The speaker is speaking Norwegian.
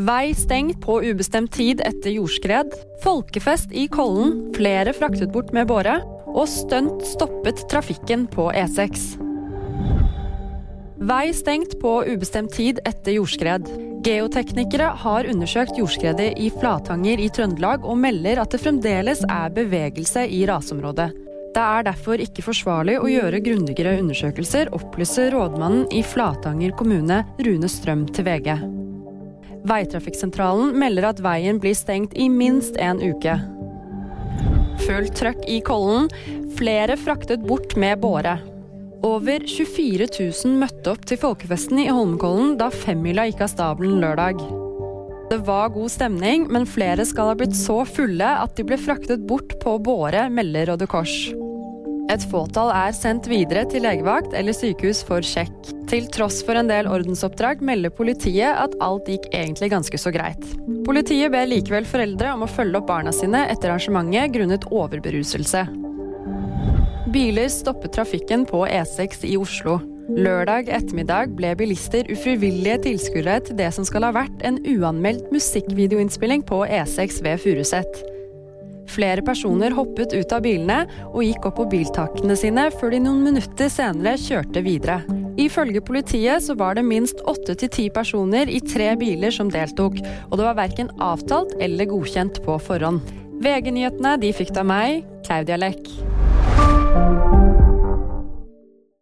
Vei stengt på ubestemt tid etter jordskred. Folkefest i Kollen. Flere fraktet bort med båre. Og stunt stoppet trafikken på E6. Vei stengt på ubestemt tid etter jordskred. Geoteknikere har undersøkt jordskredet i Flatanger i Trøndelag og melder at det fremdeles er bevegelse i rasområdet. Det er derfor ikke forsvarlig å gjøre grundigere undersøkelser, opplyser rådmannen i Flatanger kommune, Rune Strøm, til VG. Veitrafikksentralen melder at veien blir stengt i minst en uke. Fullt trøkk i Kollen. Flere fraktet bort med båre. Over 24 000 møtte opp til folkefesten i Holmenkollen da femmila gikk av stabelen lørdag. Det var god stemning, men flere skal ha blitt så fulle at de ble fraktet bort på båre, melder Røde Kors. Et fåtall er sendt videre til legevakt eller sykehus for sjekk. Til tross for en del ordensoppdrag melder politiet at alt gikk egentlig ganske så greit. Politiet ber likevel foreldre om å følge opp barna sine etter arrangementet grunnet overberuselse. Biler stoppet trafikken på E6 i Oslo. Lørdag ettermiddag ble bilister ufrivillige tilskuere til det som skal ha vært en uanmeldt musikkvideoinnspilling på E6 ved Furuset. Flere personer hoppet ut av bilene og gikk opp på biltakene sine, før de noen minutter senere kjørte videre. Ifølge politiet så var det minst åtte til ti personer i tre biler som deltok, og det var verken avtalt eller godkjent på forhånd. VG-nyhetene de fikk av meg, Claudia Lekk.